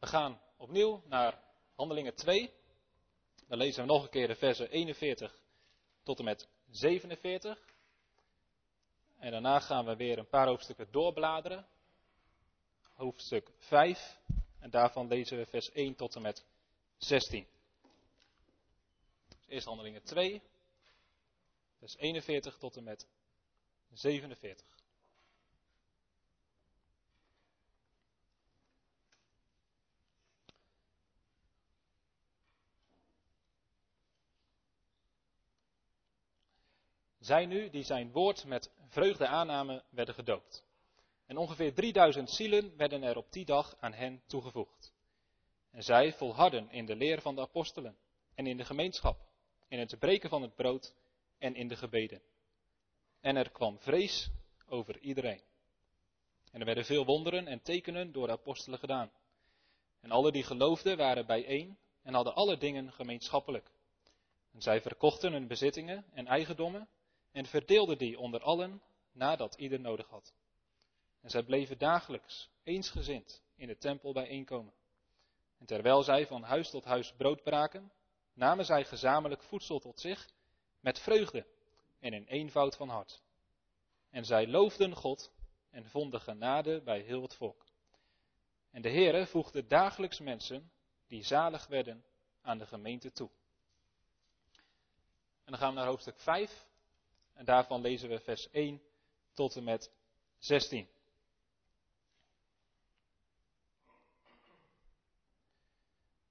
We gaan opnieuw naar Handelingen 2. Dan lezen we nog een keer de versen 41 tot en met 47. En daarna gaan we weer een paar hoofdstukken doorbladeren. Hoofdstuk 5. En daarvan lezen we vers 1 tot en met 16. Dus eerst Handelingen 2, vers 41 tot en met 47. Zij nu die zijn woord met vreugde aannamen, werden gedoopt. En ongeveer 3000 zielen werden er op die dag aan hen toegevoegd. En zij volharden in de leer van de apostelen en in de gemeenschap, in het breken van het brood en in de gebeden. En er kwam vrees over iedereen. En er werden veel wonderen en tekenen door de apostelen gedaan. En alle die geloofden waren bijeen en hadden alle dingen gemeenschappelijk. En zij verkochten hun bezittingen en eigendommen en verdeelden die onder allen nadat ieder nodig had. En zij bleven dagelijks eensgezind in de tempel bijeenkomen. En terwijl zij van huis tot huis brood braken, namen zij gezamenlijk voedsel tot zich met vreugde en in eenvoud van hart. En zij loofden God en vonden genade bij heel het volk. En de Heere voegde dagelijks mensen die zalig werden aan de gemeente toe. En dan gaan we naar hoofdstuk 5 en daarvan lezen we vers 1 tot en met 16.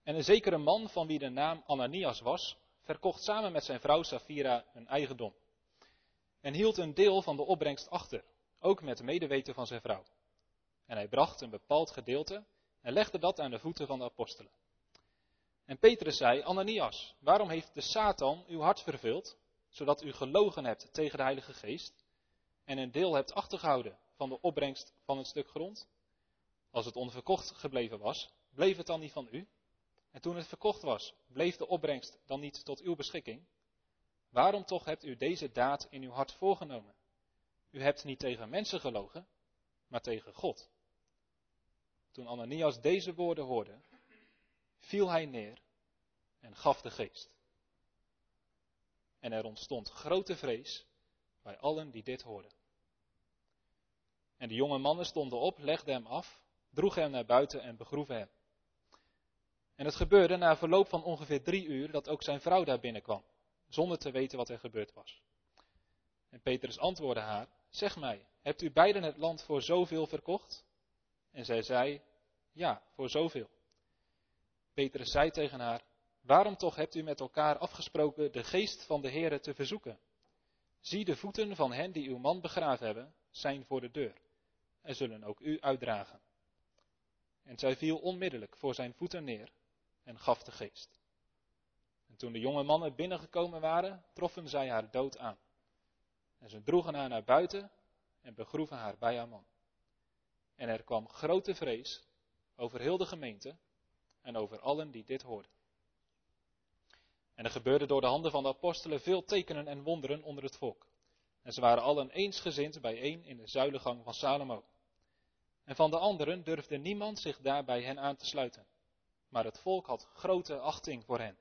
En een zekere man van wie de naam Ananias was, verkocht samen met zijn vrouw Safira een eigendom. En hield een deel van de opbrengst achter, ook met medeweten van zijn vrouw. En hij bracht een bepaald gedeelte en legde dat aan de voeten van de apostelen. En Petrus zei, Ananias, waarom heeft de Satan uw hart vervuld, zodat u gelogen hebt tegen de Heilige Geest en een deel hebt achtergehouden van de opbrengst van het stuk grond? Als het onverkocht gebleven was, bleef het dan niet van u? En toen het verkocht was, bleef de opbrengst dan niet tot uw beschikking? Waarom toch hebt u deze daad in uw hart voorgenomen? U hebt niet tegen mensen gelogen, maar tegen God. Toen Ananias deze woorden hoorde, viel hij neer en gaf de geest. En er ontstond grote vrees bij allen die dit hoorden. En de jonge mannen stonden op, legden hem af, droegen hem naar buiten en begroeven hem. En het gebeurde na verloop van ongeveer drie uur dat ook zijn vrouw daar binnenkwam, zonder te weten wat er gebeurd was. En Petrus antwoordde haar, zeg mij, hebt u beiden het land voor zoveel verkocht? En zij zei, ja, voor zoveel. Petrus zei tegen haar, waarom toch hebt u met elkaar afgesproken de geest van de Heere te verzoeken? Zie de voeten van hen die uw man begraven hebben, zijn voor de deur, en zullen ook u uitdragen. En zij viel onmiddellijk voor zijn voeten neer en gaf de geest. En toen de jonge mannen binnengekomen waren, troffen zij haar dood aan. En ze droegen haar naar buiten en begroeven haar bij haar man. En er kwam grote vrees over heel de gemeente en over allen die dit hoorden. En er gebeurde door de handen van de apostelen veel tekenen en wonderen onder het volk. En ze waren allen eensgezind bijeen in de zuilengang van Salomo. En van de anderen durfde niemand zich daarbij hen aan te sluiten maar het volk had grote achting voor hen.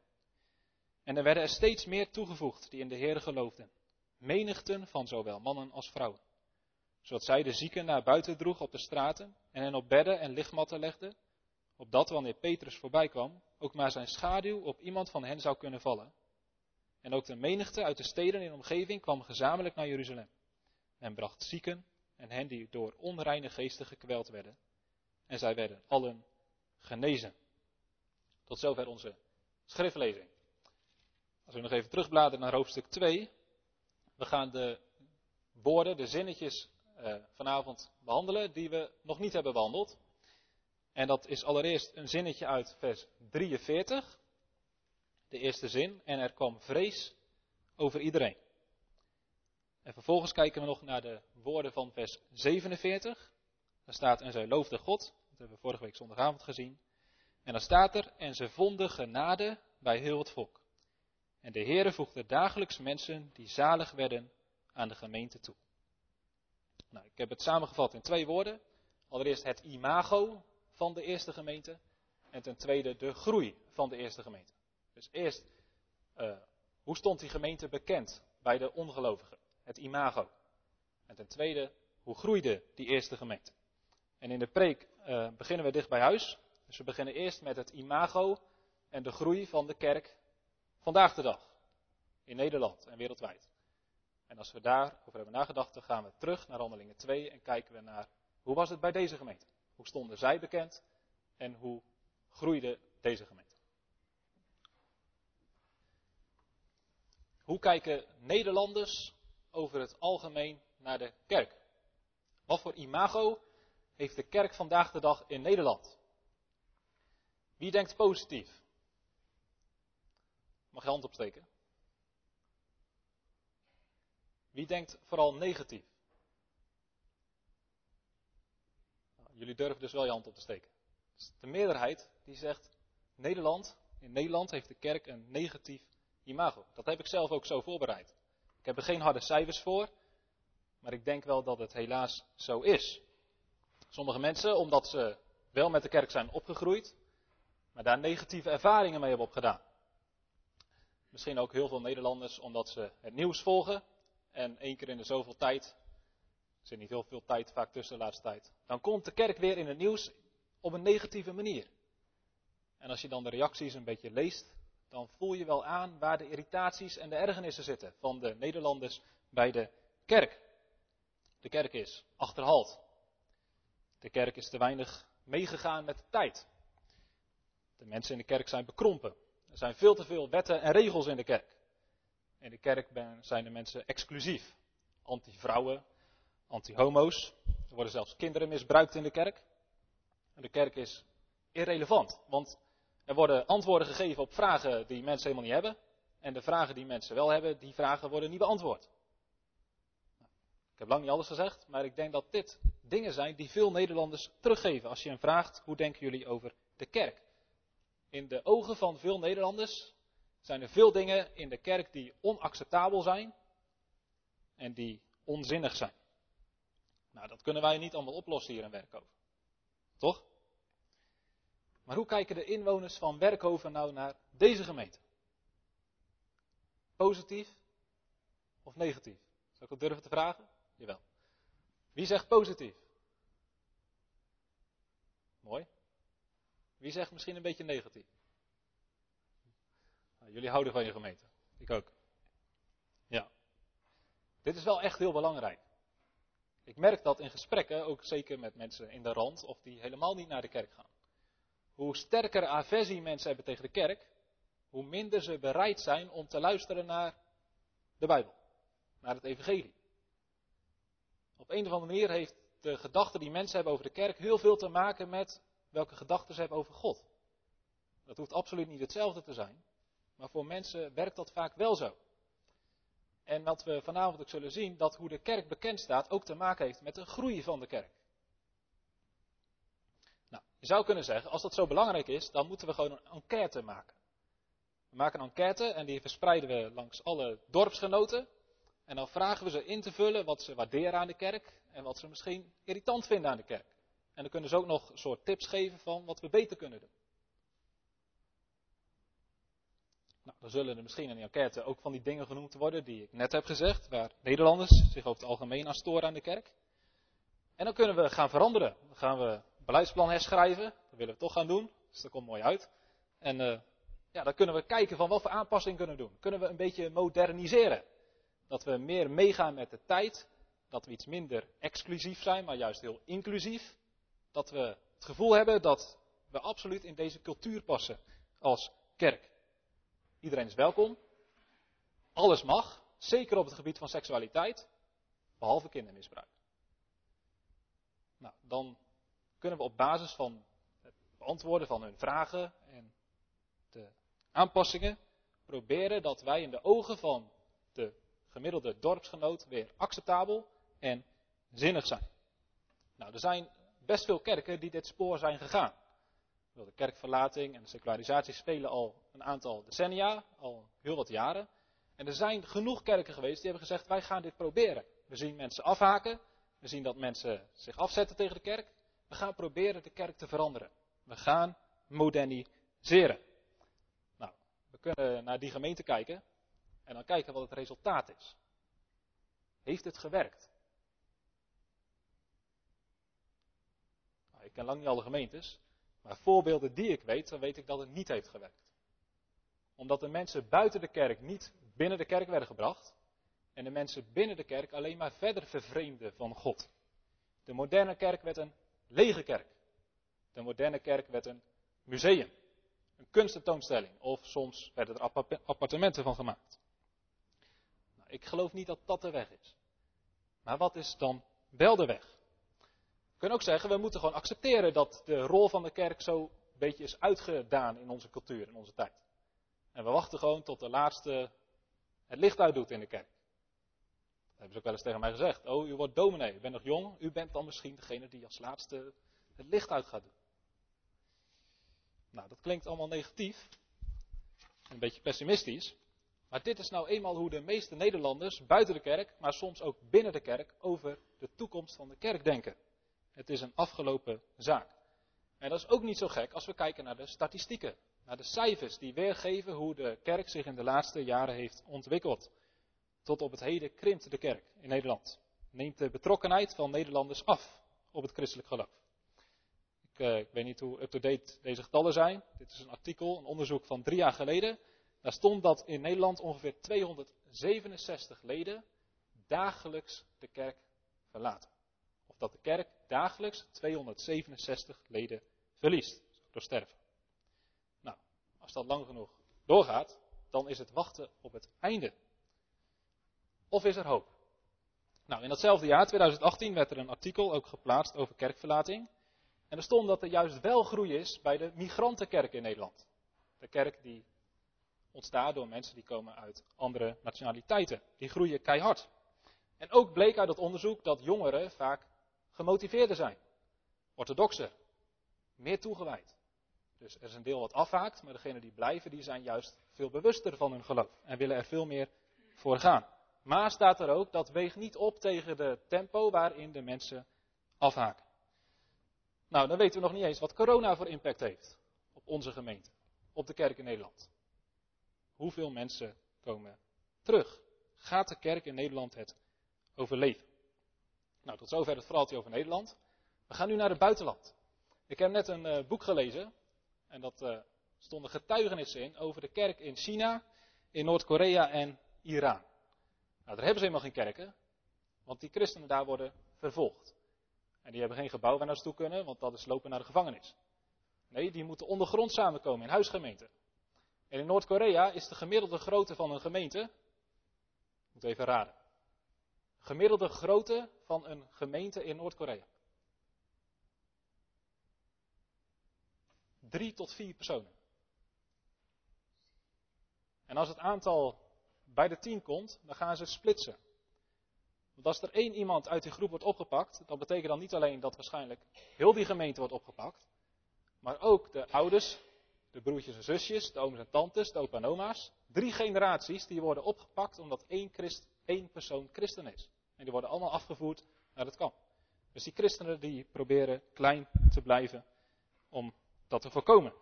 En er werden er steeds meer toegevoegd die in de Heer geloofden, menigten van zowel mannen als vrouwen, zodat zij de zieken naar buiten droeg op de straten en hen op bedden en lichtmatten legden, opdat wanneer Petrus voorbij kwam, ook maar zijn schaduw op iemand van hen zou kunnen vallen. En ook de menigte uit de steden in de omgeving kwam gezamenlijk naar Jeruzalem. En bracht zieken en hen die door onreine geesten gekweld werden. En zij werden allen genezen. Tot zover onze schriftlezing. Als we nog even terugbladeren naar hoofdstuk 2. We gaan de woorden, de zinnetjes uh, vanavond behandelen die we nog niet hebben behandeld. En dat is allereerst een zinnetje uit vers 43. De eerste zin. En er kwam vrees over iedereen. En vervolgens kijken we nog naar de woorden van vers 47. Daar staat en zij loofde God. Dat hebben we vorige week zondagavond gezien. En dan staat er, en ze vonden genade bij heel het volk. En de Heere voegde dagelijks mensen die zalig werden aan de gemeente toe. Nou, ik heb het samengevat in twee woorden. Allereerst het imago van de eerste gemeente. En ten tweede de groei van de eerste gemeente. Dus eerst, uh, hoe stond die gemeente bekend bij de ongelovigen? Het imago. En ten tweede, hoe groeide die eerste gemeente? En in de preek uh, beginnen we dicht bij huis. Dus we beginnen eerst met het imago en de groei van de kerk vandaag de dag. In Nederland en wereldwijd. En als we daarover hebben nagedacht, dan gaan we terug naar Handelingen 2 en kijken we naar hoe was het bij deze gemeente? Hoe stonden zij bekend en hoe groeide deze gemeente? Hoe kijken Nederlanders over het algemeen naar de kerk? Wat voor imago heeft de kerk vandaag de dag in Nederland? Wie denkt positief? Mag je hand opsteken? Wie denkt vooral negatief? Jullie durven dus wel je hand op te steken. Dus de meerderheid die zegt Nederland, in Nederland heeft de kerk een negatief imago. Dat heb ik zelf ook zo voorbereid. Ik heb er geen harde cijfers voor, maar ik denk wel dat het helaas zo is. Sommige mensen, omdat ze wel met de kerk zijn opgegroeid, maar daar negatieve ervaringen mee hebben opgedaan. Misschien ook heel veel Nederlanders omdat ze het nieuws volgen en één keer in de zoveel tijd, zit niet heel veel tijd vaak tussen de laatste tijd, dan komt de kerk weer in het nieuws op een negatieve manier. En als je dan de reacties een beetje leest, dan voel je wel aan waar de irritaties en de ergernissen zitten van de Nederlanders bij de kerk. De kerk is achterhaald. De kerk is te weinig meegegaan met de tijd. De mensen in de kerk zijn bekrompen. Er zijn veel te veel wetten en regels in de kerk. In de kerk zijn de mensen exclusief. Anti-vrouwen, anti-homo's. Er worden zelfs kinderen misbruikt in de kerk. En de kerk is irrelevant, want er worden antwoorden gegeven op vragen die mensen helemaal niet hebben. En de vragen die mensen wel hebben, die vragen worden niet beantwoord. Ik heb lang niet alles gezegd, maar ik denk dat dit dingen zijn die veel Nederlanders teruggeven. Als je hen vraagt, hoe denken jullie over de kerk? In de ogen van veel Nederlanders zijn er veel dingen in de kerk die onacceptabel zijn en die onzinnig zijn. Nou, dat kunnen wij niet allemaal oplossen hier in Werkhoven. Toch? Maar hoe kijken de inwoners van Werkhoven nou naar deze gemeente? Positief of negatief? Zou ik het durven te vragen? Jawel. Wie zegt positief? Mooi. Wie zegt misschien een beetje negatief? Nou, jullie houden van je gemeente. Ik ook. Ja. Dit is wel echt heel belangrijk. Ik merk dat in gesprekken, ook zeker met mensen in de rand, of die helemaal niet naar de kerk gaan. Hoe sterker aversie mensen hebben tegen de kerk, hoe minder ze bereid zijn om te luisteren naar de Bijbel, naar het Evangelie. Op een of andere manier heeft de gedachte die mensen hebben over de kerk heel veel te maken met welke gedachten ze hebben over God. Dat hoeft absoluut niet hetzelfde te zijn, maar voor mensen werkt dat vaak wel zo. En wat we vanavond ook zullen zien, dat hoe de kerk bekend staat ook te maken heeft met de groei van de kerk. Nou, je zou kunnen zeggen, als dat zo belangrijk is, dan moeten we gewoon een enquête maken. We maken een enquête en die verspreiden we langs alle dorpsgenoten. En dan vragen we ze in te vullen wat ze waarderen aan de kerk en wat ze misschien irritant vinden aan de kerk. En dan kunnen ze ook nog een soort tips geven van wat we beter kunnen doen. Dan zullen er misschien in die enquête ook van die dingen genoemd worden die ik net heb gezegd, waar Nederlanders zich over het algemeen aan storen aan de kerk. En dan kunnen we gaan veranderen. Dan gaan we beleidsplan herschrijven. Dat willen we toch gaan doen. Dus dat komt mooi uit. En uh, ja, dan kunnen we kijken van wat voor aanpassing kunnen we doen. Kunnen we een beetje moderniseren. Dat we meer meegaan met de tijd. Dat we iets minder exclusief zijn, maar juist heel inclusief. Dat we het gevoel hebben dat we absoluut in deze cultuur passen als kerk. Iedereen is welkom. Alles mag, zeker op het gebied van seksualiteit, behalve kindermisbruik. Nou, dan kunnen we op basis van het beantwoorden van hun vragen en de aanpassingen proberen dat wij in de ogen van de gemiddelde dorpsgenoot weer acceptabel en zinnig zijn. Nou, er zijn best veel kerken die dit spoor zijn gegaan. De kerkverlating en de secularisatie spelen al een aantal decennia, al heel wat jaren. En er zijn genoeg kerken geweest die hebben gezegd: wij gaan dit proberen. We zien mensen afhaken, we zien dat mensen zich afzetten tegen de kerk. We gaan proberen de kerk te veranderen. We gaan moderniseren. Nou, we kunnen naar die gemeente kijken en dan kijken wat het resultaat is. Heeft het gewerkt? Nou, ik ken lang niet alle gemeentes, maar voorbeelden die ik weet, dan weet ik dat het niet heeft gewerkt. Omdat de mensen buiten de kerk niet binnen de kerk werden gebracht en de mensen binnen de kerk alleen maar verder vervreemden van God. De moderne kerk werd een lege kerk. De moderne kerk werd een museum, een kunstentoonstelling of soms werden er appartementen van gemaakt. Nou, ik geloof niet dat dat de weg is. Maar wat is dan wel de weg? We kunnen ook zeggen, we moeten gewoon accepteren dat de rol van de kerk zo een beetje is uitgedaan in onze cultuur, in onze tijd. En we wachten gewoon tot de laatste het licht uitdoet in de kerk. Dat hebben ze ook wel eens tegen mij gezegd. Oh, u wordt dominee, u bent nog jong, u bent dan misschien degene die als laatste het licht uit gaat doen. Nou, dat klinkt allemaal negatief, een beetje pessimistisch. Maar dit is nou eenmaal hoe de meeste Nederlanders buiten de kerk, maar soms ook binnen de kerk, over de toekomst van de kerk denken. Het is een afgelopen zaak. En dat is ook niet zo gek als we kijken naar de statistieken, naar de cijfers die weergeven hoe de kerk zich in de laatste jaren heeft ontwikkeld. Tot op het heden krimpt de kerk in Nederland. Neemt de betrokkenheid van Nederlanders af op het christelijk geloof. Ik, uh, ik weet niet hoe up-to-date deze getallen zijn. Dit is een artikel, een onderzoek van drie jaar geleden. Daar stond dat in Nederland ongeveer 267 leden dagelijks de kerk verlaten. Dat de kerk dagelijks 267 leden verliest door sterven. Nou, als dat lang genoeg doorgaat, dan is het wachten op het einde. Of is er hoop? Nou, in datzelfde jaar, 2018, werd er een artikel ook geplaatst over kerkverlating. En er stond dat er juist wel groei is bij de migrantenkerk in Nederland. De kerk die ontstaat door mensen die komen uit andere nationaliteiten. Die groeien keihard. En ook bleek uit dat onderzoek dat jongeren vaak gemotiveerder zijn. Orthodoxer. Meer toegewijd. Dus er is een deel wat afhaakt, maar degenen die blijven, die zijn juist veel bewuster van hun geloof. En willen er veel meer voor gaan. Maar staat er ook, dat weegt niet op tegen de tempo waarin de mensen afhaken. Nou, dan weten we nog niet eens wat corona voor impact heeft op onze gemeente, op de kerk in Nederland. Hoeveel mensen komen terug? Gaat de kerk in Nederland het overleven? Nou, tot zover het verhaaltje over Nederland. We gaan nu naar het buitenland. Ik heb net een uh, boek gelezen en dat uh, stonden getuigenissen in over de kerk in China, in Noord-Korea en Iran. Nou, daar hebben ze helemaal geen kerken, want die christenen daar worden vervolgd. En die hebben geen gebouw waar naartoe kunnen, want dat is lopen naar de gevangenis. Nee, die moeten ondergrond samenkomen in huisgemeenten. En in Noord-Korea is de gemiddelde grootte van een gemeente, moet even raden, gemiddelde grootte van een gemeente in Noord-Korea. Drie tot vier personen. En als het aantal bij de tien komt, dan gaan ze splitsen. Want als er één iemand uit die groep wordt opgepakt, dan betekent dat niet alleen dat waarschijnlijk heel die gemeente wordt opgepakt, maar ook de ouders, de broertjes en zusjes, de ooms en tantes, de opa en oma's. Drie generaties die worden opgepakt omdat één, christ, één persoon christen is. En die worden allemaal afgevoerd naar het kamp. Dus die christenen die proberen klein te blijven om dat te voorkomen.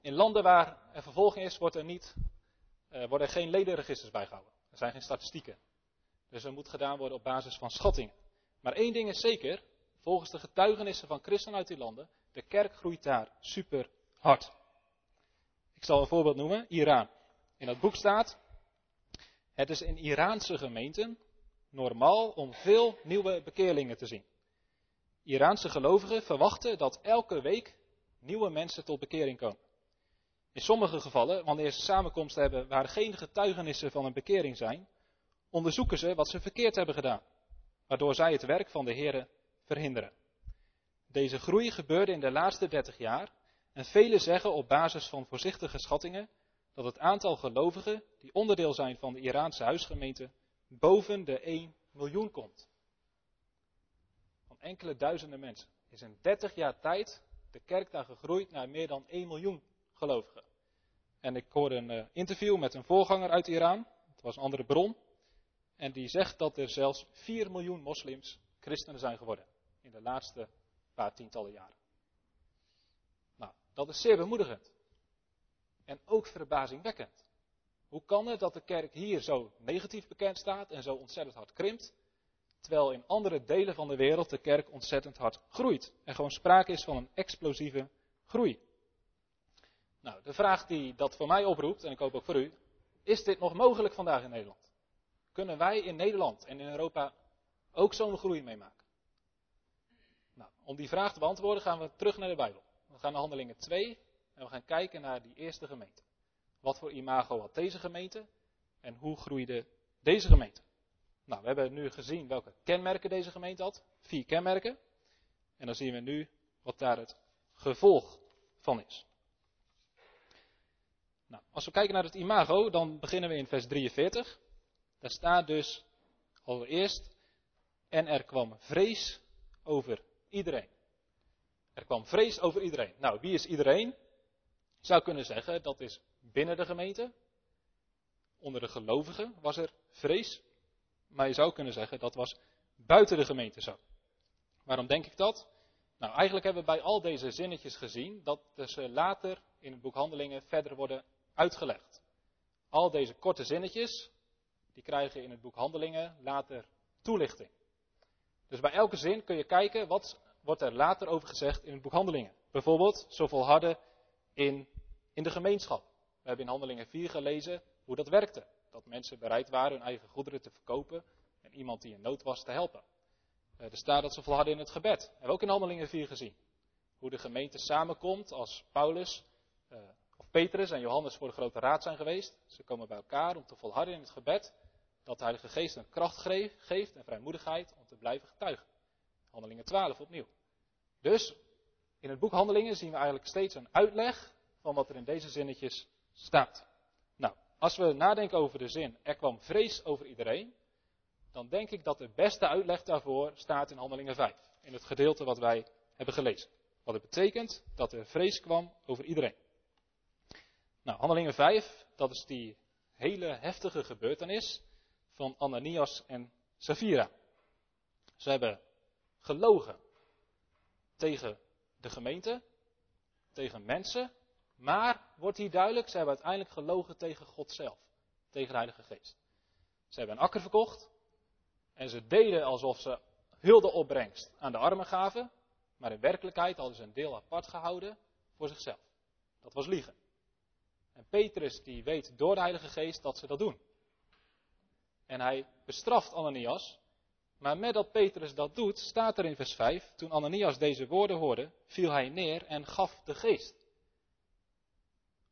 In landen waar er vervolging is, wordt er niet uh, worden er geen ledenregisters bijgehouden. Er zijn geen statistieken. Dus er moet gedaan worden op basis van schattingen. Maar één ding is zeker, volgens de getuigenissen van christenen uit die landen, de kerk groeit daar super hard. Ik zal een voorbeeld noemen, Iran. In dat boek staat, het is in Iraanse gemeenten normaal om veel nieuwe bekeerlingen te zien. Iraanse gelovigen verwachten dat elke week nieuwe mensen tot bekering komen. In sommige gevallen, wanneer ze samenkomsten hebben waar geen getuigenissen van een bekering zijn, onderzoeken ze wat ze verkeerd hebben gedaan, waardoor zij het werk van de Heer verhinderen. Deze groei gebeurde in de laatste dertig jaar en velen zeggen op basis van voorzichtige schattingen dat het aantal gelovigen die onderdeel zijn van de Iraanse huisgemeente boven de 1 miljoen komt. Van enkele duizenden mensen is in 30 jaar tijd de kerk daar gegroeid naar meer dan 1 miljoen gelovigen. En ik hoorde een uh, interview met een voorganger uit Iran. Het was een andere bron. En die zegt dat er zelfs 4 miljoen moslims christenen zijn geworden. In de laatste paar tientallen jaren. Nou, Dat is zeer bemoedigend. En ook verbazingwekkend. Hoe kan het dat de kerk hier zo negatief bekend staat en zo ontzettend hard krimpt, terwijl in andere delen van de wereld de kerk ontzettend hard groeit en gewoon sprake is van een explosieve groei? Nou, de vraag die dat voor mij oproept, en ik hoop ook voor u, is dit nog mogelijk vandaag in Nederland? Kunnen wij in Nederland en in Europa ook zo'n groei meemaken? Nou, om die vraag te beantwoorden gaan we terug naar de Bijbel. We gaan naar Handelingen 2 en we gaan kijken naar die eerste gemeente. Wat voor imago had deze gemeente en hoe groeide deze gemeente? Nou, we hebben nu gezien welke kenmerken deze gemeente had. Vier kenmerken. En dan zien we nu wat daar het gevolg van is. Nou, als we kijken naar het imago, dan beginnen we in vers 43. Daar staat dus allereerst, en er kwam vrees over iedereen. Er kwam vrees over iedereen. Nou, wie is iedereen? Zou kunnen zeggen, dat is binnen de gemeente. Onder de gelovigen was er vrees. Maar je zou kunnen zeggen, dat was buiten de gemeente zo. Waarom denk ik dat? Nou, eigenlijk hebben we bij al deze zinnetjes gezien dat ze later in het boek Handelingen verder worden uitgelegd. Al deze korte zinnetjes, die krijgen in het boek Handelingen later toelichting. Dus bij elke zin kun je kijken wat wordt er later over gezegd in het boek Handelingen. Bijvoorbeeld, zo volharden in, in de gemeenschap. We hebben in Handelingen 4 gelezen hoe dat werkte. Dat mensen bereid waren hun eigen goederen te verkopen en iemand die in nood was te helpen. Eh, er staat dat ze volharden in het gebed. Dat hebben we ook in Handelingen 4 gezien. Hoe de gemeente samenkomt als Paulus uh, of Petrus en Johannes voor de grote raad zijn geweest. Ze komen bij elkaar om te volharden in het gebed. Dat de Heilige Geest een kracht geeft en vrijmoedigheid om te blijven getuigen. Handelingen 12 opnieuw. Dus in het boek Handelingen zien we eigenlijk steeds een uitleg van wat er in deze zinnetjes staat. Nou, als we nadenken over de zin, er kwam vrees over iedereen, dan denk ik dat de beste uitleg daarvoor staat in Handelingen 5, in het gedeelte wat wij hebben gelezen. Wat het betekent dat er vrees kwam over iedereen. Nou, Handelingen 5, dat is die hele heftige gebeurtenis van Ananias en Safira. Ze hebben gelogen tegen de gemeente, tegen mensen, maar wordt hier duidelijk, ze hebben uiteindelijk gelogen tegen God zelf, tegen de Heilige Geest. Ze hebben een akker verkocht en ze deden alsof ze heel de opbrengst aan de armen gaven, maar in werkelijkheid hadden ze een deel apart gehouden voor zichzelf. Dat was liegen. En Petrus die weet door de Heilige Geest dat ze dat doen. En hij bestraft Ananias maar met dat Petrus dat doet, staat er in vers 5, toen Ananias deze woorden hoorde, viel hij neer en gaf de geest.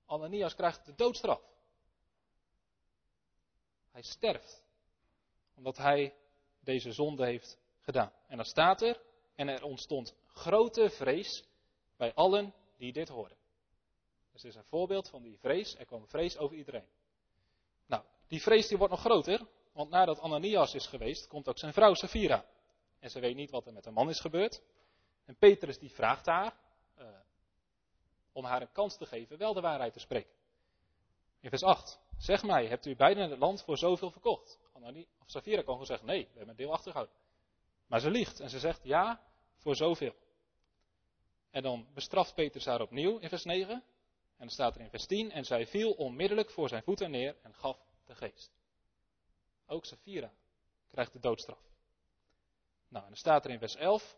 Ananias krijgt de doodstraf. Hij sterft, omdat hij deze zonde heeft gedaan. En dan staat er, en er ontstond grote vrees bij allen die dit hoorden. Dus dit is een voorbeeld van die vrees, er kwam vrees over iedereen. Nou, die vrees die wordt nog groter, want nadat Ananias is geweest, komt ook zijn vrouw Safira. En ze weet niet wat er met haar man is gebeurd. En Petrus die vraagt haar uh, om haar een kans te geven wel de waarheid te spreken. In vers 8. Zeg mij, hebt u beiden het land voor zoveel verkocht? Of Safira kan gewoon zeggen, nee, we hebben een deel achtergehouden. Maar ze liegt en ze zegt ja, voor zoveel. En dan bestraft Petrus haar opnieuw in vers 9. En dan staat er in vers 10, en zij viel onmiddellijk voor zijn voeten neer en gaf de geest. Ook Safira krijgt de doodstraf. Nou, en dan staat er in vers 11.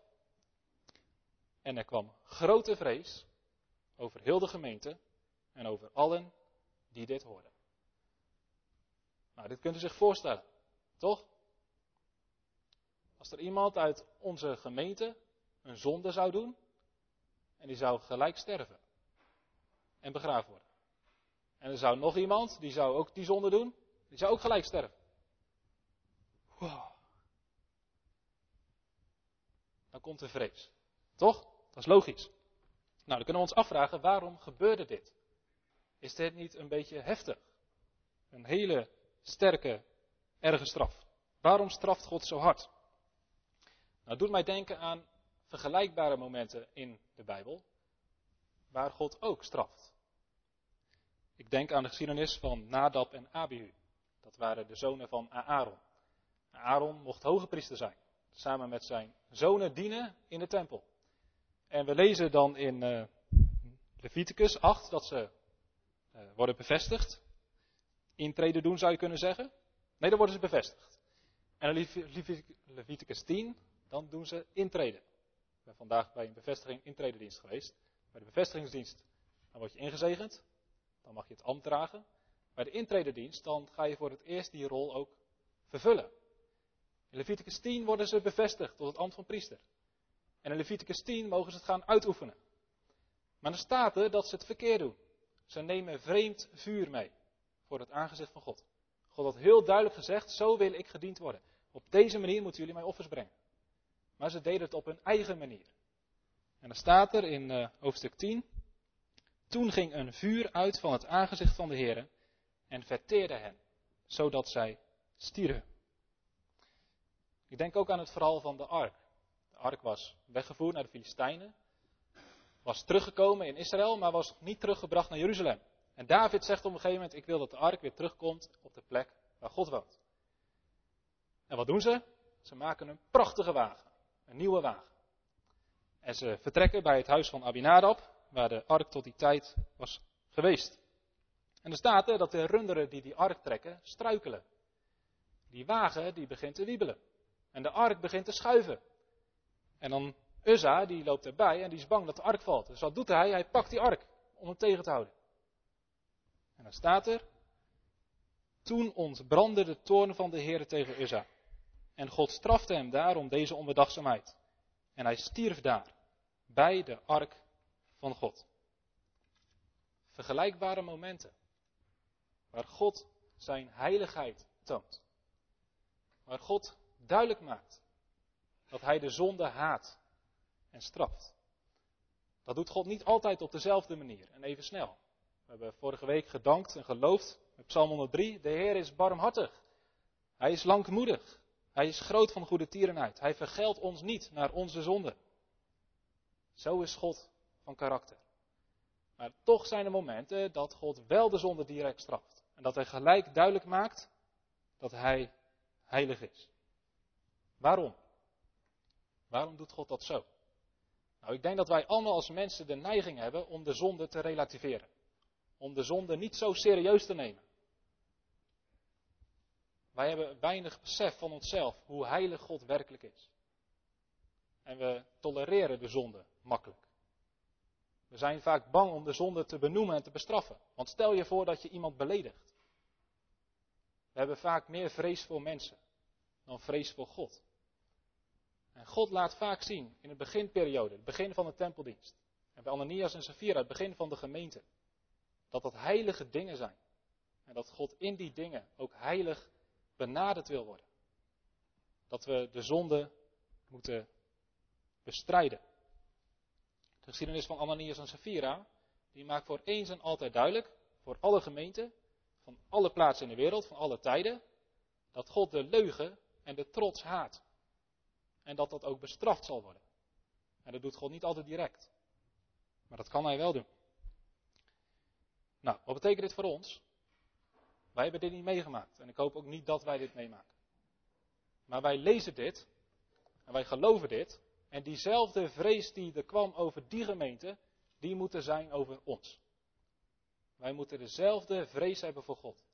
En er kwam grote vrees over heel de gemeente en over allen die dit hoorden. Nou, dit kunt u zich voorstellen, toch? Als er iemand uit onze gemeente een zonde zou doen, en die zou gelijk sterven en begraven worden. En er zou nog iemand, die zou ook die zonde doen, die zou ook gelijk sterven. Wow. Dan komt de vrees. Toch? Dat is logisch. Nou, dan kunnen we ons afvragen, waarom gebeurde dit? Is dit niet een beetje heftig? Een hele sterke, erge straf. Waarom straft God zo hard? Nou, doet mij denken aan vergelijkbare momenten in de Bijbel, waar God ook straft. Ik denk aan de geschiedenis van Nadab en Abihu. Dat waren de zonen van Aaron. Aaron mocht hoge priester zijn. Samen met zijn zonen dienen in de tempel. En we lezen dan in uh, Leviticus 8 dat ze uh, worden bevestigd. Intreden doen zou je kunnen zeggen. Nee, dan worden ze bevestigd. En Leviticus 10, dan doen ze intreden. Ik ben vandaag bij een bevestiging intredendienst geweest. Bij de bevestigingsdienst, dan word je ingezegend. Dan mag je het ambt dragen. Bij de intredendienst, dan ga je voor het eerst die rol ook vervullen. In Leviticus 10 worden ze bevestigd tot het ambt van priester. En in Leviticus 10 mogen ze het gaan uitoefenen. Maar dan staat er dat ze het verkeerd doen. Ze nemen vreemd vuur mee voor het aangezicht van God. God had heel duidelijk gezegd, zo wil ik gediend worden. Op deze manier moeten jullie mij offers brengen. Maar ze deden het op hun eigen manier. En dan staat er in uh, hoofdstuk 10, toen ging een vuur uit van het aangezicht van de Heer en verteerde hen, zodat zij stierven. Ik denk ook aan het verhaal van de ark. De ark was weggevoerd naar de Filistijnen, was teruggekomen in Israël, maar was niet teruggebracht naar Jeruzalem. En David zegt op een gegeven moment, ik wil dat de ark weer terugkomt op de plek waar God woont. En wat doen ze? Ze maken een prachtige wagen, een nieuwe wagen. En ze vertrekken bij het huis van Abinadab, waar de ark tot die tijd was geweest. En er staat er dat de runderen die die ark trekken, struikelen. Die wagen die begint te wiebelen. En de ark begint te schuiven. En dan Uzza, die loopt erbij en die is bang dat de ark valt. Dus wat doet hij? Hij pakt die ark om hem tegen te houden. En dan staat er, toen ontbrandde de toorn van de Heer tegen Uzza. En God strafte hem daar om deze onbedachtzaamheid. En hij stierf daar, bij de ark van God. Vergelijkbare momenten, waar God zijn heiligheid toont. Waar God duidelijk maakt dat hij de zonde haat en straft. Dat doet God niet altijd op dezelfde manier en even snel. We hebben vorige week gedankt en geloofd met Psalm 103. De Heer is barmhartig. Hij is langmoedig. Hij is groot van goede tierenheid. Hij vergeldt ons niet naar onze zonde. Zo is God van karakter. Maar toch zijn er momenten dat God wel de zonde direct straft. En dat hij gelijk duidelijk maakt dat hij heilig is. Waarom? Waarom doet God dat zo? Nou, ik denk dat wij allemaal als mensen de neiging hebben om de zonde te relativeren. Om de zonde niet zo serieus te nemen. Wij hebben weinig besef van onszelf hoe heilig God werkelijk is. En we tolereren de zonde makkelijk. We zijn vaak bang om de zonde te benoemen en te bestraffen. Want stel je voor dat je iemand beledigt. We hebben vaak meer vrees voor mensen dan vrees voor God. En God laat vaak zien in de beginperiode, het begin van de tempeldienst. En bij Ananias en Safira, het begin van de gemeente. Dat dat heilige dingen zijn. En dat God in die dingen ook heilig benaderd wil worden. Dat we de zonde moeten bestrijden. De geschiedenis van Ananias en Safira, die maakt voor eens en altijd duidelijk, voor alle gemeenten, van alle plaatsen in de wereld, van alle tijden, dat God de leugen en de trots haat. En dat dat ook bestraft zal worden. En dat doet God niet altijd direct. Maar dat kan hij wel doen. Nou, wat betekent dit voor ons? Wij hebben dit niet meegemaakt. En ik hoop ook niet dat wij dit meemaken. Maar wij lezen dit. En wij geloven dit. En diezelfde vrees die er kwam over die gemeente, die moet er zijn over ons. Wij moeten dezelfde vrees hebben voor God.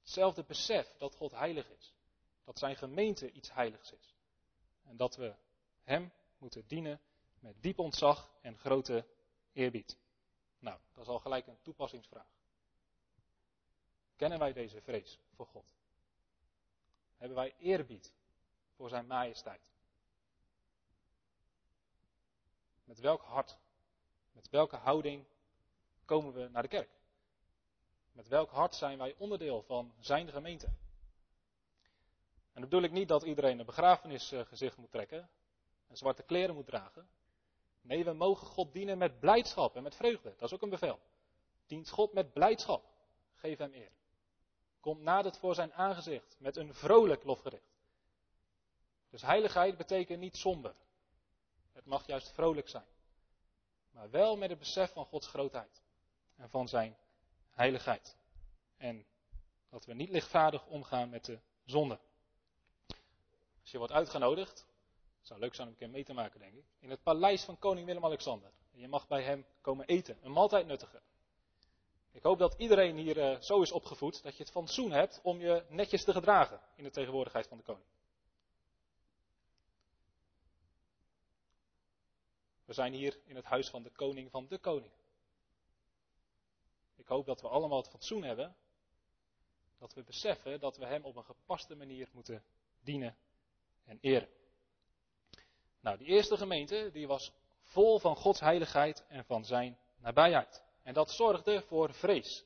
Hetzelfde besef dat God heilig is. Dat zijn gemeente iets heiligs is. En dat we Hem moeten dienen met diep ontzag en grote eerbied. Nou, dat is al gelijk een toepassingsvraag. Kennen wij deze vrees voor God? Hebben wij eerbied voor Zijn majesteit? Met welk hart, met welke houding komen we naar de kerk? Met welk hart zijn wij onderdeel van Zijn gemeente? Dat bedoel ik niet dat iedereen een begrafenisgezicht moet trekken en zwarte kleren moet dragen. Nee, we mogen God dienen met blijdschap en met vreugde. Dat is ook een bevel. Dient God met blijdschap. Geef hem eer. Komt nadert voor zijn aangezicht met een vrolijk lofgericht. Dus heiligheid betekent niet somber. Het mag juist vrolijk zijn. Maar wel met het besef van Gods grootheid. En van zijn heiligheid. En dat we niet lichtvaardig omgaan met de zonde. Je wordt uitgenodigd, het zou leuk zijn om een keer mee te maken, denk ik, in het paleis van koning Willem-Alexander. En je mag bij hem komen eten, een maaltijd nuttigen. Ik hoop dat iedereen hier uh, zo is opgevoed dat je het fatsoen hebt om je netjes te gedragen in de tegenwoordigheid van de koning. We zijn hier in het huis van de koning van de koning. Ik hoop dat we allemaal het fatsoen hebben. Dat we beseffen dat we hem op een gepaste manier moeten dienen en eren. Nou, die eerste gemeente die was vol van Gods heiligheid en van zijn nabijheid. En dat zorgde voor vrees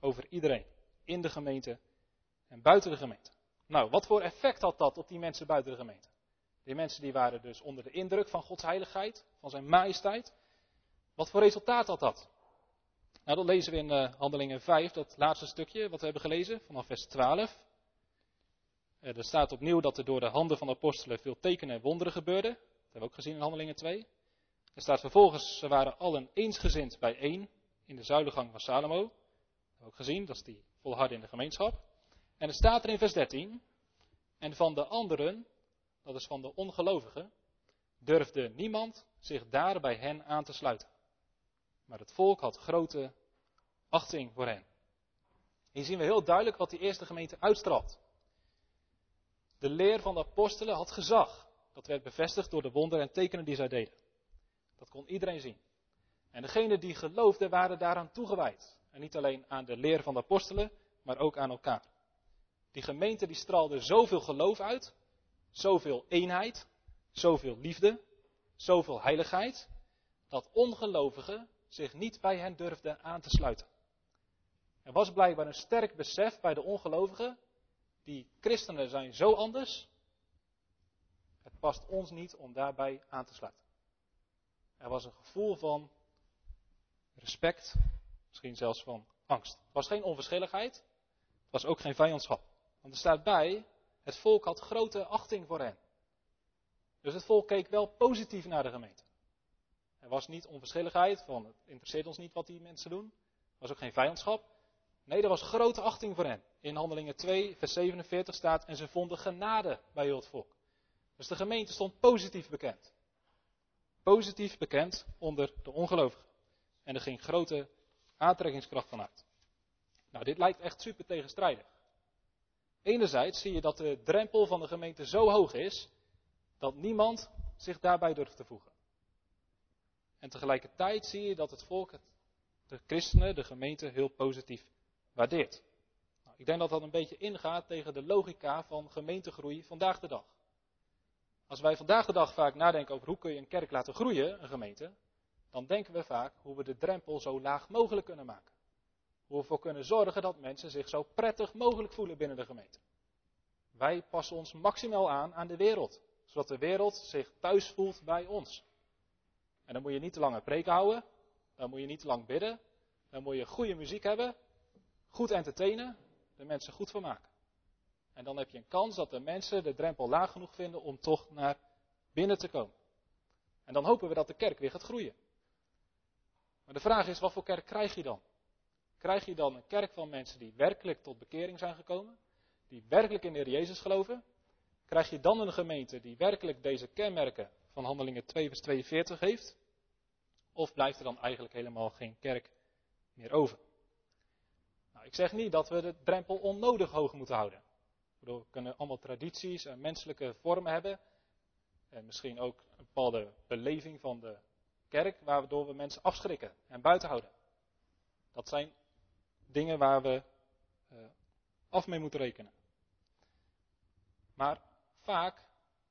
over iedereen. In de gemeente en buiten de gemeente. Nou, wat voor effect had dat op die mensen buiten de gemeente? Die mensen die waren dus onder de indruk van Gods heiligheid, van zijn majesteit. Wat voor resultaat had dat? Nou, dat lezen we in uh, Handelingen 5, dat laatste stukje wat we hebben gelezen, vanaf vers 12. Uh, er staat opnieuw dat er door de handen van de apostelen veel tekenen en wonderen gebeurden. Dat hebben we ook gezien in Handelingen 2. Er staat vervolgens, ze waren allen eensgezind bijeen in de zuilengang van Salomo. Dat hebben we ook gezien, dat is die volharden in de gemeenschap. En er staat er in vers 13, en van de anderen, dat is van de ongelovigen, durfde niemand zich daar bij hen aan te sluiten. Maar het volk had grote achting voor hen. Hier zien we heel duidelijk wat die eerste gemeente uitstraalt. De leer van de apostelen had gezag. Dat werd bevestigd door de wonderen en tekenen die zij deden. Dat kon iedereen zien. En degenen die geloofden waren daaraan toegewijd. En niet alleen aan de leer van de apostelen, maar ook aan elkaar. Die gemeente die straalde zoveel geloof uit, zoveel eenheid, zoveel liefde, zoveel heiligheid, dat ongelovigen zich niet bij hen durfden aan te sluiten. Er was blijkbaar een sterk besef bij de ongelovigen, die christenen zijn zo anders, het past ons niet om daarbij aan te sluiten. Er was een gevoel van respect, misschien zelfs van angst. Het was geen onverschilligheid, het was ook geen vijandschap. Want er staat bij, het volk had grote achting voor hen. Dus het volk keek wel positief naar de gemeente. Er was niet onverschilligheid van het interesseert ons niet wat die mensen doen. Er was ook geen vijandschap. Nee, er was grote achting voor hen. In Handelingen 2, vers 47 staat, en ze vonden genade bij heel het volk. Dus de gemeente stond positief bekend. Positief bekend onder de ongelovigen. En er ging grote aantrekkingskracht vanuit. Nou, dit lijkt echt super tegenstrijdig. Enerzijds zie je dat de drempel van de gemeente zo hoog is dat niemand zich daarbij durft te voegen. En tegelijkertijd zie je dat het volk, de christenen, de gemeente heel positief waardeert. Nou, ik denk dat dat een beetje ingaat tegen de logica van gemeentegroei vandaag de dag. Als wij vandaag de dag vaak nadenken over hoe kun je een kerk laten groeien, een gemeente, dan denken we vaak hoe we de drempel zo laag mogelijk kunnen maken. Hoe we ervoor kunnen zorgen dat mensen zich zo prettig mogelijk voelen binnen de gemeente. Wij passen ons maximaal aan aan de wereld, zodat de wereld zich thuis voelt bij ons. En dan moet je niet te lang een preek houden, dan moet je niet te lang bidden, dan moet je goede muziek hebben, goed entertainen, de mensen goed vermaken. En dan heb je een kans dat de mensen de drempel laag genoeg vinden om toch naar binnen te komen. En dan hopen we dat de kerk weer gaat groeien. Maar de vraag is, wat voor kerk krijg je dan? Krijg je dan een kerk van mensen die werkelijk tot bekering zijn gekomen? Die werkelijk in de Heer Jezus geloven? Krijg je dan een gemeente die werkelijk deze kenmerken van Handelingen 2 vers 42 heeft? Of blijft er dan eigenlijk helemaal geen kerk meer over? Nou, ik zeg niet dat we de drempel onnodig hoog moeten houden. We kunnen allemaal tradities en menselijke vormen hebben. En misschien ook een bepaalde beleving van de kerk, waardoor we mensen afschrikken en buiten houden. Dat zijn dingen waar we uh, af mee moeten rekenen. Maar vaak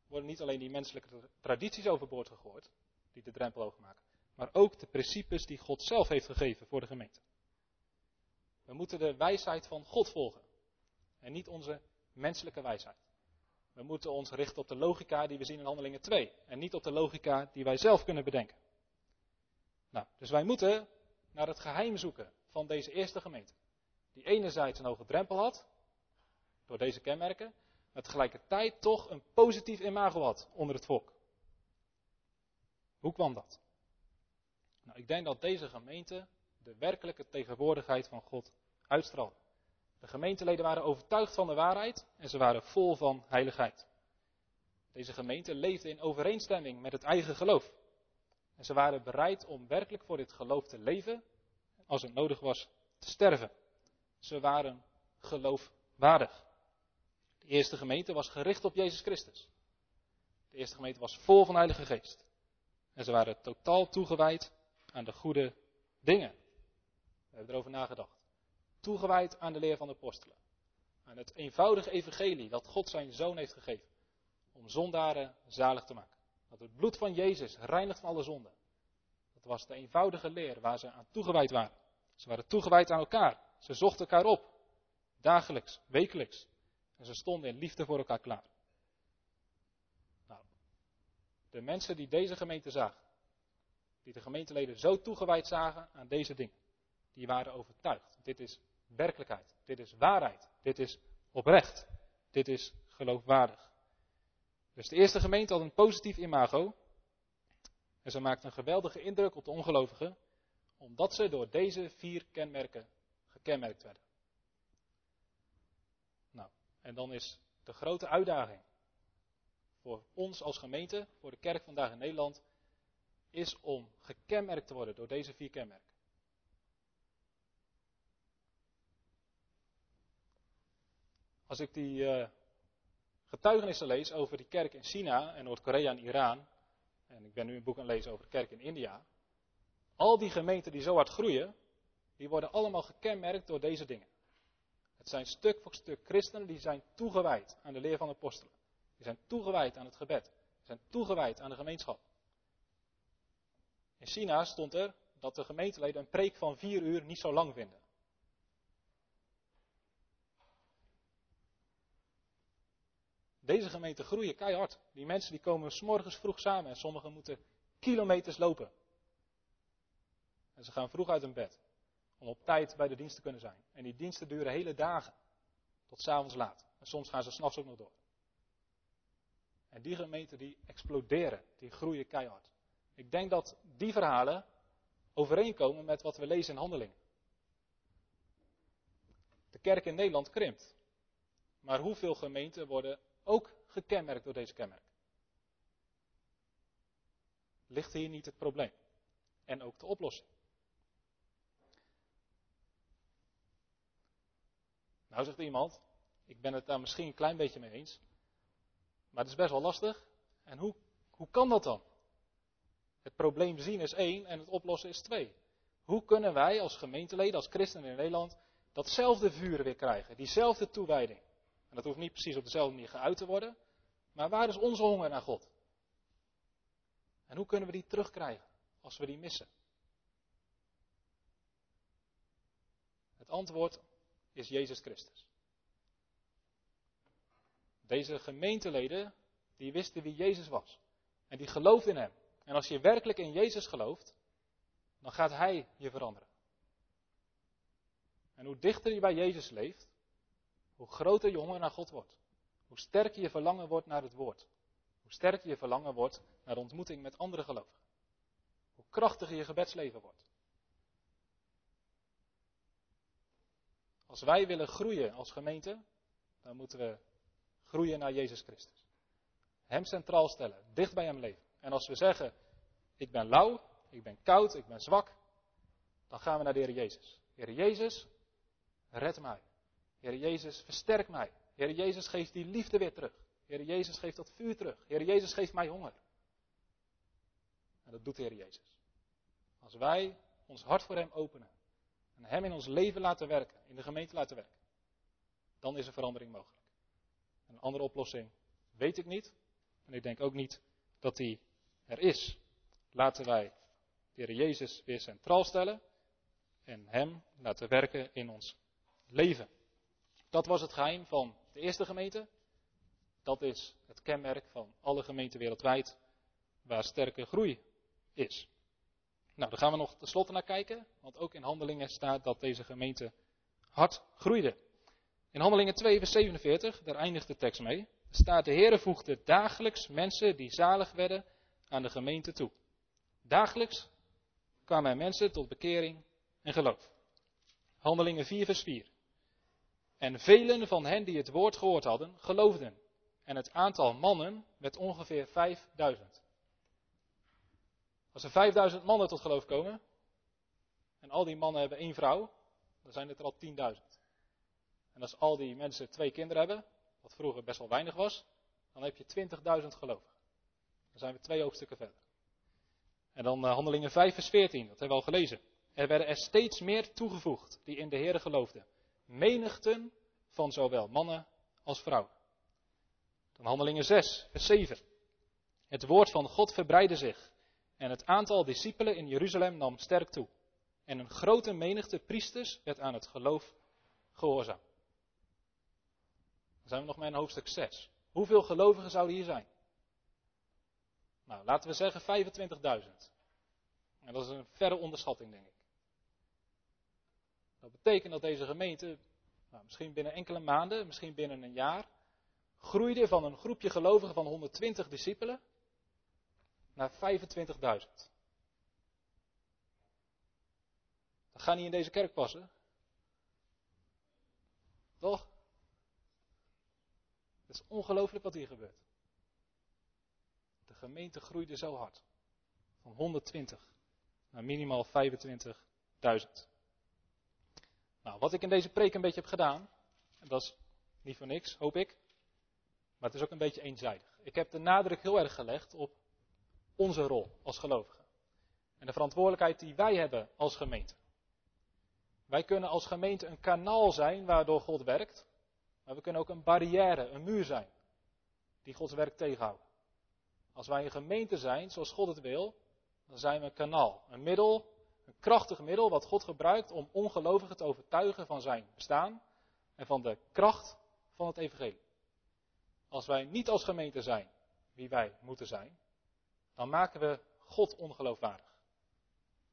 worden niet alleen die menselijke tradities overboord gegooid, die de drempel hoog maken, maar ook de principes die God zelf heeft gegeven voor de gemeente. We moeten de wijsheid van God volgen en niet onze menselijke wijsheid. We moeten ons richten op de logica die we zien in Handelingen 2 en niet op de logica die wij zelf kunnen bedenken. Nou, dus wij moeten naar het geheim zoeken van deze eerste gemeente. Die enerzijds een hoge drempel had, door deze kenmerken, maar tegelijkertijd toch een positief imago had onder het volk. Hoe kwam dat? Nou, ik denk dat deze gemeente de werkelijke tegenwoordigheid van God De gemeenteleden waren overtuigd van de waarheid en ze waren vol van heiligheid. Deze gemeente leefde in overeenstemming met het eigen geloof. En ze waren bereid om werkelijk voor dit geloof te leven, als het nodig was, te sterven. Ze waren geloofwaardig. De eerste gemeente was gericht op Jezus Christus. De eerste gemeente was vol van Heilige Geest. En ze waren totaal toegewijd aan de goede dingen. We hebben erover nagedacht. Toegewijd aan de leer van de apostelen. Aan het eenvoudige evangelie dat God zijn zoon heeft gegeven. Om zondaren zalig te maken. Dat het bloed van Jezus reinigt van alle zonden. Dat was de eenvoudige leer waar ze aan toegewijd waren. Ze waren toegewijd aan elkaar. Ze zochten elkaar op. Dagelijks, wekelijks. En ze stonden in liefde voor elkaar klaar. Nou, de mensen die deze gemeente zagen, die de gemeenteleden zo toegewijd zagen aan deze dingen, die waren overtuigd. Dit is werkelijkheid. Dit is waarheid. Dit is oprecht. Dit is geloofwaardig. Dus de eerste gemeente had een positief imago. En ze maakte een geweldige indruk op de ongelovigen, omdat ze door deze vier kenmerken gekenmerkt werden. Nou, en dan is de grote uitdaging voor ons als gemeente, voor de kerk vandaag in Nederland, is om gekenmerkt te worden door deze vier kenmerken. Als ik die uh, getuigenissen lees over die kerk in China en Noord-Korea en Iran, en ik ben nu een boek aan het lezen over de kerk in India, al die gemeenten die zo hard groeien, die worden allemaal gekenmerkt door deze dingen. Het zijn stuk voor stuk christenen die zijn toegewijd aan de leer van de apostelen. Die zijn toegewijd aan het gebed. Die zijn toegewijd aan de gemeenschap. In China stond er dat de gemeenteleden een preek van vier uur niet zo lang vinden. Deze gemeenten groeien keihard. Die mensen die komen s morgens vroeg samen en sommigen moeten kilometers lopen. En ze gaan vroeg uit hun bed om op tijd bij de dienst te kunnen zijn. En die diensten duren hele dagen tot s'avonds laat. En soms gaan ze s'nachts ook nog door. En die gemeenten die exploderen, die groeien keihard. Ik denk dat die verhalen overeenkomen met wat we lezen in handelingen. De kerk in Nederland krimpt. Maar hoeveel gemeenten worden ook gekenmerkt door deze kenmerk? Ligt hier niet het probleem? En ook de oplossing? Nou zegt iemand, ik ben het daar misschien een klein beetje mee eens, maar het is best wel lastig. En hoe, hoe kan dat dan? Het probleem zien is één en het oplossen is twee. Hoe kunnen wij als gemeenteleden, als christenen in Nederland, datzelfde vuur weer krijgen, diezelfde toewijding? En dat hoeft niet precies op dezelfde manier geuit te worden, maar waar is onze honger naar God? En hoe kunnen we die terugkrijgen als we die missen? Het antwoord is Jezus Christus. Deze gemeenteleden, die wisten wie Jezus was. En die geloofden in hem. En als je werkelijk in Jezus gelooft, dan gaat Hij je veranderen. En hoe dichter je bij Jezus leeft, hoe groter je honger naar God wordt. Hoe sterker je verlangen wordt naar het woord. Hoe sterker je verlangen wordt naar de ontmoeting met andere gelovigen. Hoe krachtiger je gebedsleven wordt. Als wij willen groeien als gemeente, dan moeten we groeien naar Jezus Christus. Hem centraal stellen, dicht bij Hem leven. En als we zeggen, ik ben lauw, ik ben koud, ik ben zwak, dan gaan we naar de Heer Jezus. Heer Jezus, red mij. Heer Jezus, versterk mij. Heer Jezus, geeft die liefde weer terug. Heer Jezus, geeft dat vuur terug. Heer Jezus, geeft mij honger. En dat doet Heer Jezus. Als wij ons hart voor Hem openen en Hem in ons leven laten werken, in de gemeente laten werken, dan is er verandering mogelijk. Een andere oplossing weet ik niet. En ik denk ook niet dat die er is. Laten wij de Heer Jezus weer centraal stellen en Hem laten werken in ons leven. Dat was het geheim van de eerste gemeente. Dat is het kenmerk van alle gemeenten wereldwijd waar sterke groei is. Nou, daar gaan we nog tenslotte naar kijken, want ook in handelingen staat dat deze gemeente hard groeide. In handelingen 2 vers 47, daar eindigt de tekst mee, staat de Heere voegde dagelijks mensen die zalig werden aan de gemeente toe. Dagelijks kwamen er mensen tot bekering en geloof. Handelingen 4 vers 4. En velen van hen die het woord gehoord hadden, geloofden. En het aantal mannen werd ongeveer 5000. Als er 5000 mannen tot geloof komen, en al die mannen hebben één vrouw, dan zijn het er al 10.000. En als al die mensen twee kinderen hebben, wat vroeger best wel weinig was, dan heb je 20.000 gelovigen. Dan zijn we twee hoofdstukken verder. En dan uh, Handelingen 5 vers 14, dat hebben we al gelezen. Er werden er steeds meer toegevoegd die in de Heer geloofden. Menigten van zowel mannen als vrouwen. Dan Handelingen 6 vers 7. Het woord van God verbreidde zich en het aantal discipelen in Jeruzalem nam sterk toe. En een grote menigte priesters werd aan het geloof gehoorzaam. Dan zijn we nog maar in hoofdstuk 6. Hoeveel gelovigen zouden hier zijn? Nou, laten we zeggen 25.000. En dat is een verre onderschatting, denk ik. Dat betekent dat deze gemeente, nou, misschien binnen enkele maanden, misschien binnen een jaar, groeide van een groepje gelovigen van 120 discipelen naar 25.000. Dat gaat niet in deze kerk passen. Toch? Het is ongelooflijk wat hier gebeurt. De gemeente groeide zo hard. Van 120 naar minimaal 25.000. Nou, wat ik in deze preek een beetje heb gedaan, en dat is niet voor niks, hoop ik, maar het is ook een beetje eenzijdig. Ik heb de nadruk heel erg gelegd op onze rol als gelovigen. En de verantwoordelijkheid die wij hebben als gemeente. Wij kunnen als gemeente een kanaal zijn waardoor God werkt. Maar we kunnen ook een barrière, een muur zijn. Die Gods werk tegenhouden. Als wij een gemeente zijn zoals God het wil, dan zijn we een kanaal. Een middel, een krachtig middel wat God gebruikt om ongelovigen te overtuigen van zijn bestaan. En van de kracht van het evangelie. Als wij niet als gemeente zijn wie wij moeten zijn, dan maken we God ongeloofwaardig.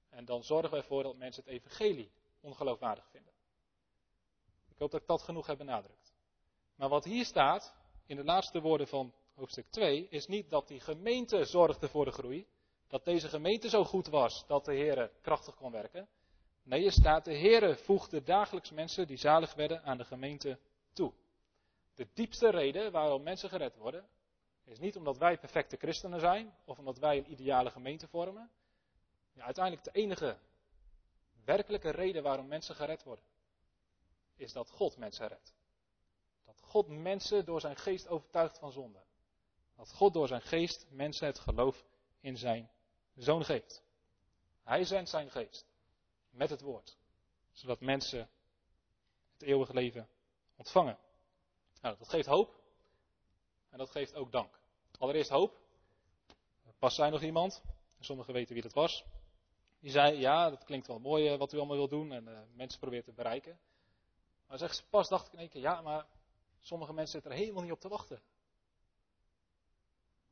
En dan zorgen we ervoor dat mensen het evangelie ongeloofwaardig vinden. Ik hoop dat ik dat genoeg heb benadrukt. Maar wat hier staat, in de laatste woorden van hoofdstuk 2, is niet dat die gemeente zorgde voor de groei. Dat deze gemeente zo goed was dat de Heer krachtig kon werken. Nee, er staat, de Heer voegde dagelijks mensen die zalig werden aan de gemeente toe. De diepste reden waarom mensen gered worden, is niet omdat wij perfecte christenen zijn, of omdat wij een ideale gemeente vormen. Ja, uiteindelijk de enige werkelijke reden waarom mensen gered worden, is dat God mensen redt. Dat God mensen door zijn geest overtuigt van zonde. Dat God door zijn geest mensen het geloof in zijn zoon geeft. Hij zendt zijn geest met het woord, zodat mensen het eeuwige leven ontvangen. Nou, dat geeft hoop en dat geeft ook dank. Allereerst hoop. Pas zei nog iemand, sommigen weten wie dat was, die zei, ja, dat klinkt wel mooi eh, wat u allemaal wil doen en uh, mensen proberen te bereiken. Maar zegt ze, pas dacht ik in één keer, ja, maar sommige mensen zitten er helemaal niet op te wachten.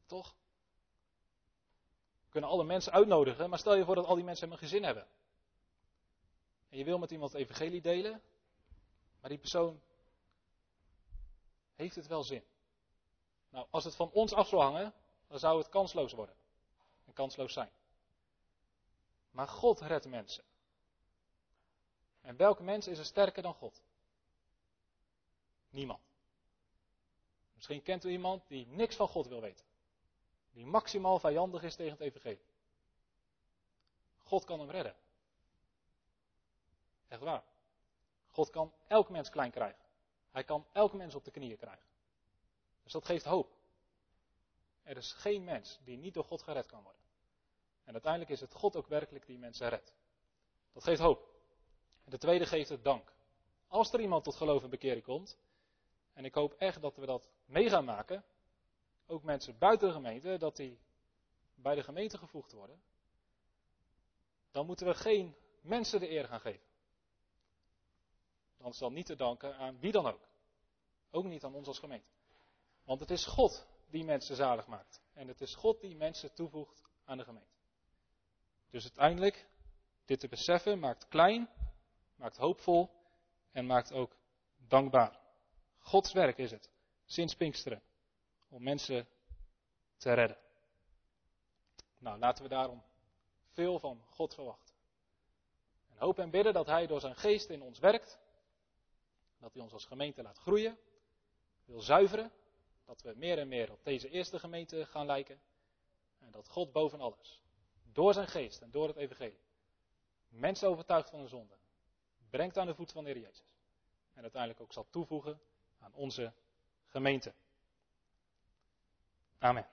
Toch? Kunnen alle mensen uitnodigen, maar stel je voor dat al die mensen een gezin hebben. En je wil met iemand het evangelie delen, maar die persoon heeft het wel zin. Nou, als het van ons af zou hangen, dan zou het kansloos worden. En kansloos zijn. Maar God redt mensen. En welke mens is er sterker dan God? Niemand. Misschien kent u iemand die niks van God wil weten. Die maximaal vijandig is tegen het evangelie. God kan hem redden. Echt waar. God kan elk mens klein krijgen. Hij kan elk mens op de knieën krijgen. Dus dat geeft hoop. Er is geen mens die niet door God gered kan worden. En uiteindelijk is het God ook werkelijk die mensen redt. Dat geeft hoop. De tweede geeft het dank. Als er iemand tot geloof en bekering komt, en ik hoop echt dat we dat mee gaan maken, ook mensen buiten de gemeente, dat die bij de gemeente gevoegd worden, dan moeten we geen mensen de eer gaan geven. Dan is dan niet te danken aan wie dan ook. Ook niet aan ons als gemeente. Want het is God die mensen zalig maakt. En het is God die mensen toevoegt aan de gemeente. Dus uiteindelijk, dit te beseffen maakt klein, maakt hoopvol en maakt ook dankbaar. Gods werk is het, sinds Pinksteren, om mensen te redden. Nou, laten we daarom veel van God verwachten. En hopen en bidden dat Hij door zijn geest in ons werkt, dat Hij ons als gemeente laat groeien, wil zuiveren, dat we meer en meer op deze eerste gemeente gaan lijken en dat God boven alles door zijn geest en door het evangelie mensen overtuigt van de zonde, brengt aan de voet van de Heer Jezus en uiteindelijk ook zal toevoegen aan onze gemeente. Amen.